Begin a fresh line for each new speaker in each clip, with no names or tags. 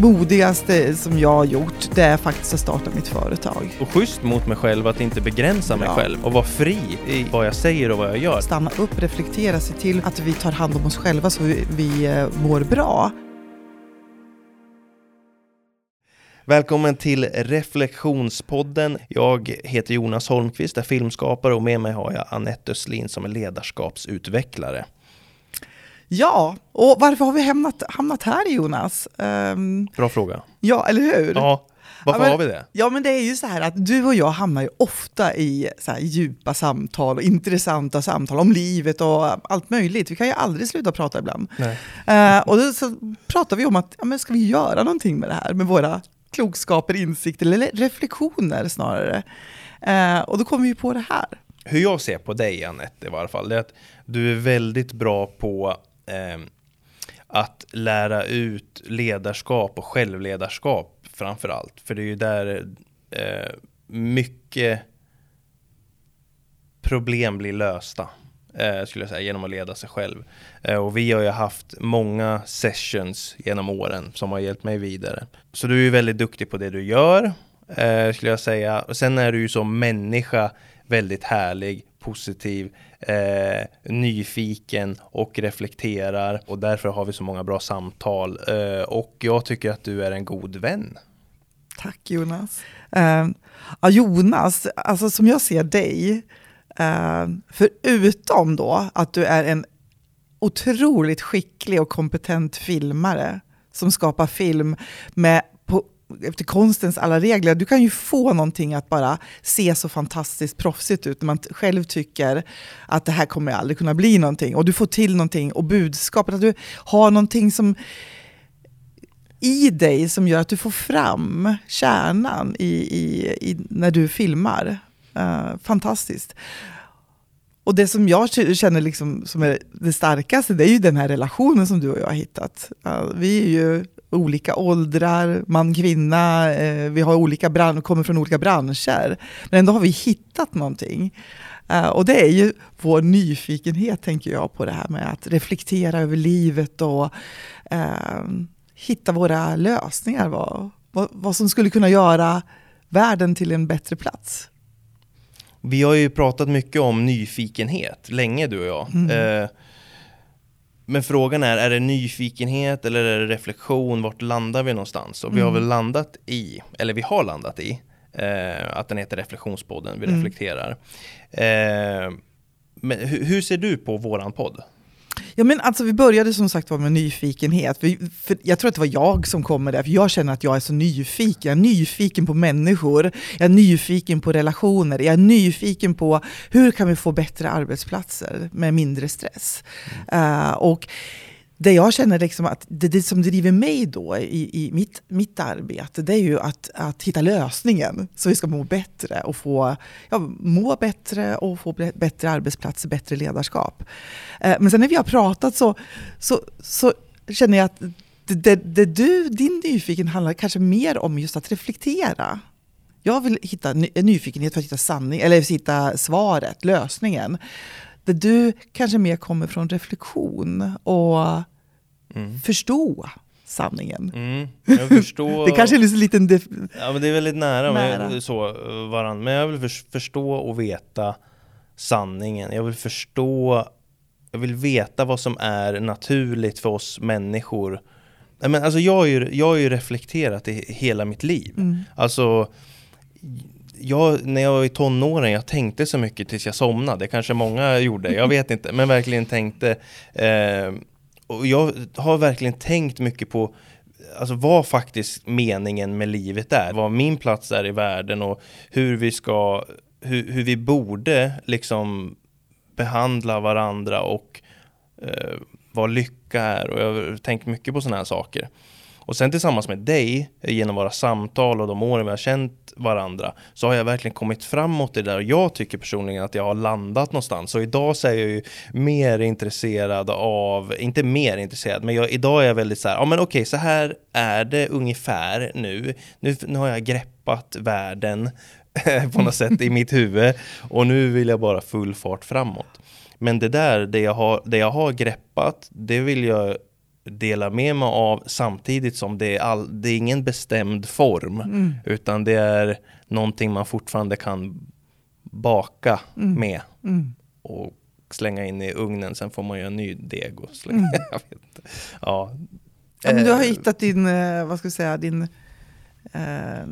modigaste som jag har gjort, det är faktiskt att starta mitt företag.
Och schysst mot mig själv att inte begränsa mig
Ja.
själv och vara fri i vad jag säger och vad jag gör.
Stanna upp, reflektera, se till att vi tar hand om oss själva så vi, vi eh, mår bra.
Välkommen till Reflektionspodden. Jag heter Jonas Holmqvist, är filmskapare och med mig har jag Anette Östlin som är ledarskapsutvecklare.
Ja, och varför har vi hamnat, hamnat här Jonas? Ehm,
Bra fråga.
ja, eller hur?
Ja, varför
Ja, men-
har vi det?
Ja, men det är ju så här att du och jag hamnar ju ofta i så djupa samtal och intressanta samtal om livet och allt möjligt. Vi kan ju aldrig sluta prata ibland.
Nej.
Eh, och då så pratar vi om att, ja, men ska vi göra någonting med det här? Med våra klokskaper, insikter eller reflektioner snarare. Eh, och då kommer vi på det här.
Hur jag ser på dig Anette i varje fall, det är att du är väldigt bra på Ehm, att lära ut ledarskap och självledarskap framför allt. För det är ju där eh, mycket problem blir lösta. Eh, skulle jag säga, genom att leda sig själv. Eh, och vi har ju haft många sessions genom åren som har hjälpt mig vidare. Så du är ju väldigt duktig på det du gör, eh, skulle jag säga. Och sen är du ju som människa väldigt härlig, positiv, eh, nyfiken och reflekterar. Och därför har vi så många bra samtal. Eh, och jag tycker att du är en god vän.
Tack Jonas. Eh, ja, Jonas, alltså som jag ser dig, eh, förutom då att du är en otroligt skicklig och kompetent filmare som skapar film med på, efter konstens alla regler. Du kan ju få någonting att bara se så fantastiskt proffsigt ut när man själv tycker att det här kommer aldrig kunna bli någonting. Och du får till någonting och budskapet att du har någonting som i dig som gör att du får fram kärnan i, i, i när du filmar. Uh, fantastiskt. Och det som jag känner liksom som är det starkaste, det är ju den här relationen som du och jag har hittat. Uh, vi är ju olika åldrar, man, kvinna, eh, vi har olika bran- kommer från olika branscher. Men ändå har vi hittat någonting. Eh, och det är ju vår nyfikenhet, tänker jag, på det här med att reflektera över livet och eh, hitta våra lösningar. Vad, vad, vad som skulle kunna göra världen till en bättre plats.
Vi har ju pratat mycket om nyfikenhet, länge du och jag.
Mm.
Men frågan är, är det nyfikenhet eller är det reflektion? Vart landar vi någonstans? Och vi har
Mm.
väl landat i, eller vi har landat i, eh, att den heter Reflektionspodden, vi
Mm.
reflekterar. Eh, men hur, hur ser du på våran podd?
Ja, men alltså, vi började som sagt var med nyfikenhet. Vi, jag tror att det var jag som kom med det, för jag känner att jag är så nyfiken. Jag är nyfiken på människor, jag är nyfiken på relationer, jag är nyfiken på hur kan vi få bättre arbetsplatser med mindre stress. Eh, och det jag känner liksom att det, det som driver mig då i, i mitt, mitt arbete, det är ju att, att hitta lösningen så vi ska må bättre och få ja, må bättre och få bättre arbetsplatser, bättre ledarskap. Eh, men sen när vi har pratat så, så, så känner jag att det, det, det du, din nyfikenhet handlar kanske mer om just att reflektera. Jag vill hitta ny, nyfikenhet för att hitta sanning, eller hitta svaret, lösningen. Det du kanske mer kommer från reflektion och
Mm.
förstå sanningen.
Mm, jag förstår...
Det kanske är en liten... def-
Ja men det är väldigt nära,
Nära.
Med, så, eh, varandra. Men jag vill förs- förstå och veta sanningen. Jag vill förstå, jag vill veta vad som är naturligt för oss människor. Men alltså jag har ju, jag har ju reflekterat i hela mitt liv.
Mm.
Alltså, jag, när jag var i tonåren, jag tänkte så mycket tills jag somnade. Kanske många gjorde, jag vet inte. Men verkligen tänkte. Eh, och jag har verkligen tänkt mycket på alltså vad faktiskt meningen med livet är. Vad min plats är i världen och hur vi ska, hur, hur vi borde liksom behandla varandra och eh, vad lycka är. Och jag har tänkt mycket på sådana här saker. Och sen tillsammans med dig, genom våra samtal och de åren vi har känt varandra, så har jag verkligen kommit framåt i det där. Och jag tycker personligen att jag har landat någonstans. Så idag så är jag ju mer intresserad av, inte mer intresserad, men jag, idag är jag väldigt så här, ja men okej, så här är det ungefär nu. Nu, nu har jag greppat världen på något sätt i mitt huvud och nu vill jag bara full fart framåt. Men det där, det jag har, det jag har greppat, det vill jag dela med mig av samtidigt som det är, all, det är ingen bestämd form
Mm.
utan det är någonting man fortfarande kan baka
Mm.
med
Mm.
och slänga in i ugnen. Sen får man göra en ny deg och slänga.
Mm.
jag vet inte. Ja.
Ja, men du har
Eh,
hittat din, eh, vad ska jag säga, din eh,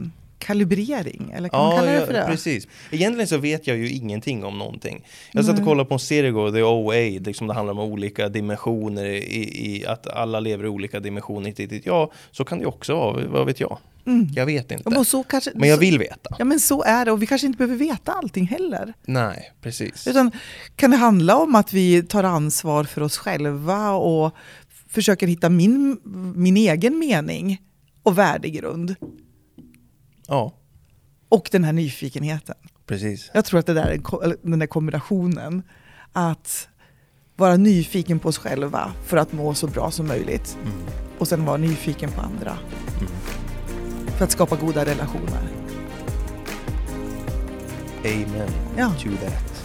kalibrering, eller kan man
Ja,
kalla det
ja,
för det?
precis. Egentligen så vet jag ju ingenting om någonting. Jag satt och kollade på en serie igår, The OA, liksom det handlar om olika dimensioner, i, i att alla lever i olika dimensioner. hit, hit, hit. Ja, så kan det ju också vara, vad vet jag?
Mm.
Jag vet
Ja,
inte.
men, så kanske,
Men jag vill veta.
Ja men så är det, och vi kanske inte behöver veta allting heller.
Nej, precis.
Utan kan det handla om att vi tar ansvar för oss själva och försöker hitta min, min egen mening och värdegrund.
Ja,
Och den här nyfikenheten.
precis.
Jag tror att det där är den där kombinationen. Att vara nyfiken på oss själva för att må så bra som möjligt.
Mm.
Och sen vara nyfiken på andra
Mm.
för att skapa goda relationer.
Amen
Ja.
to that.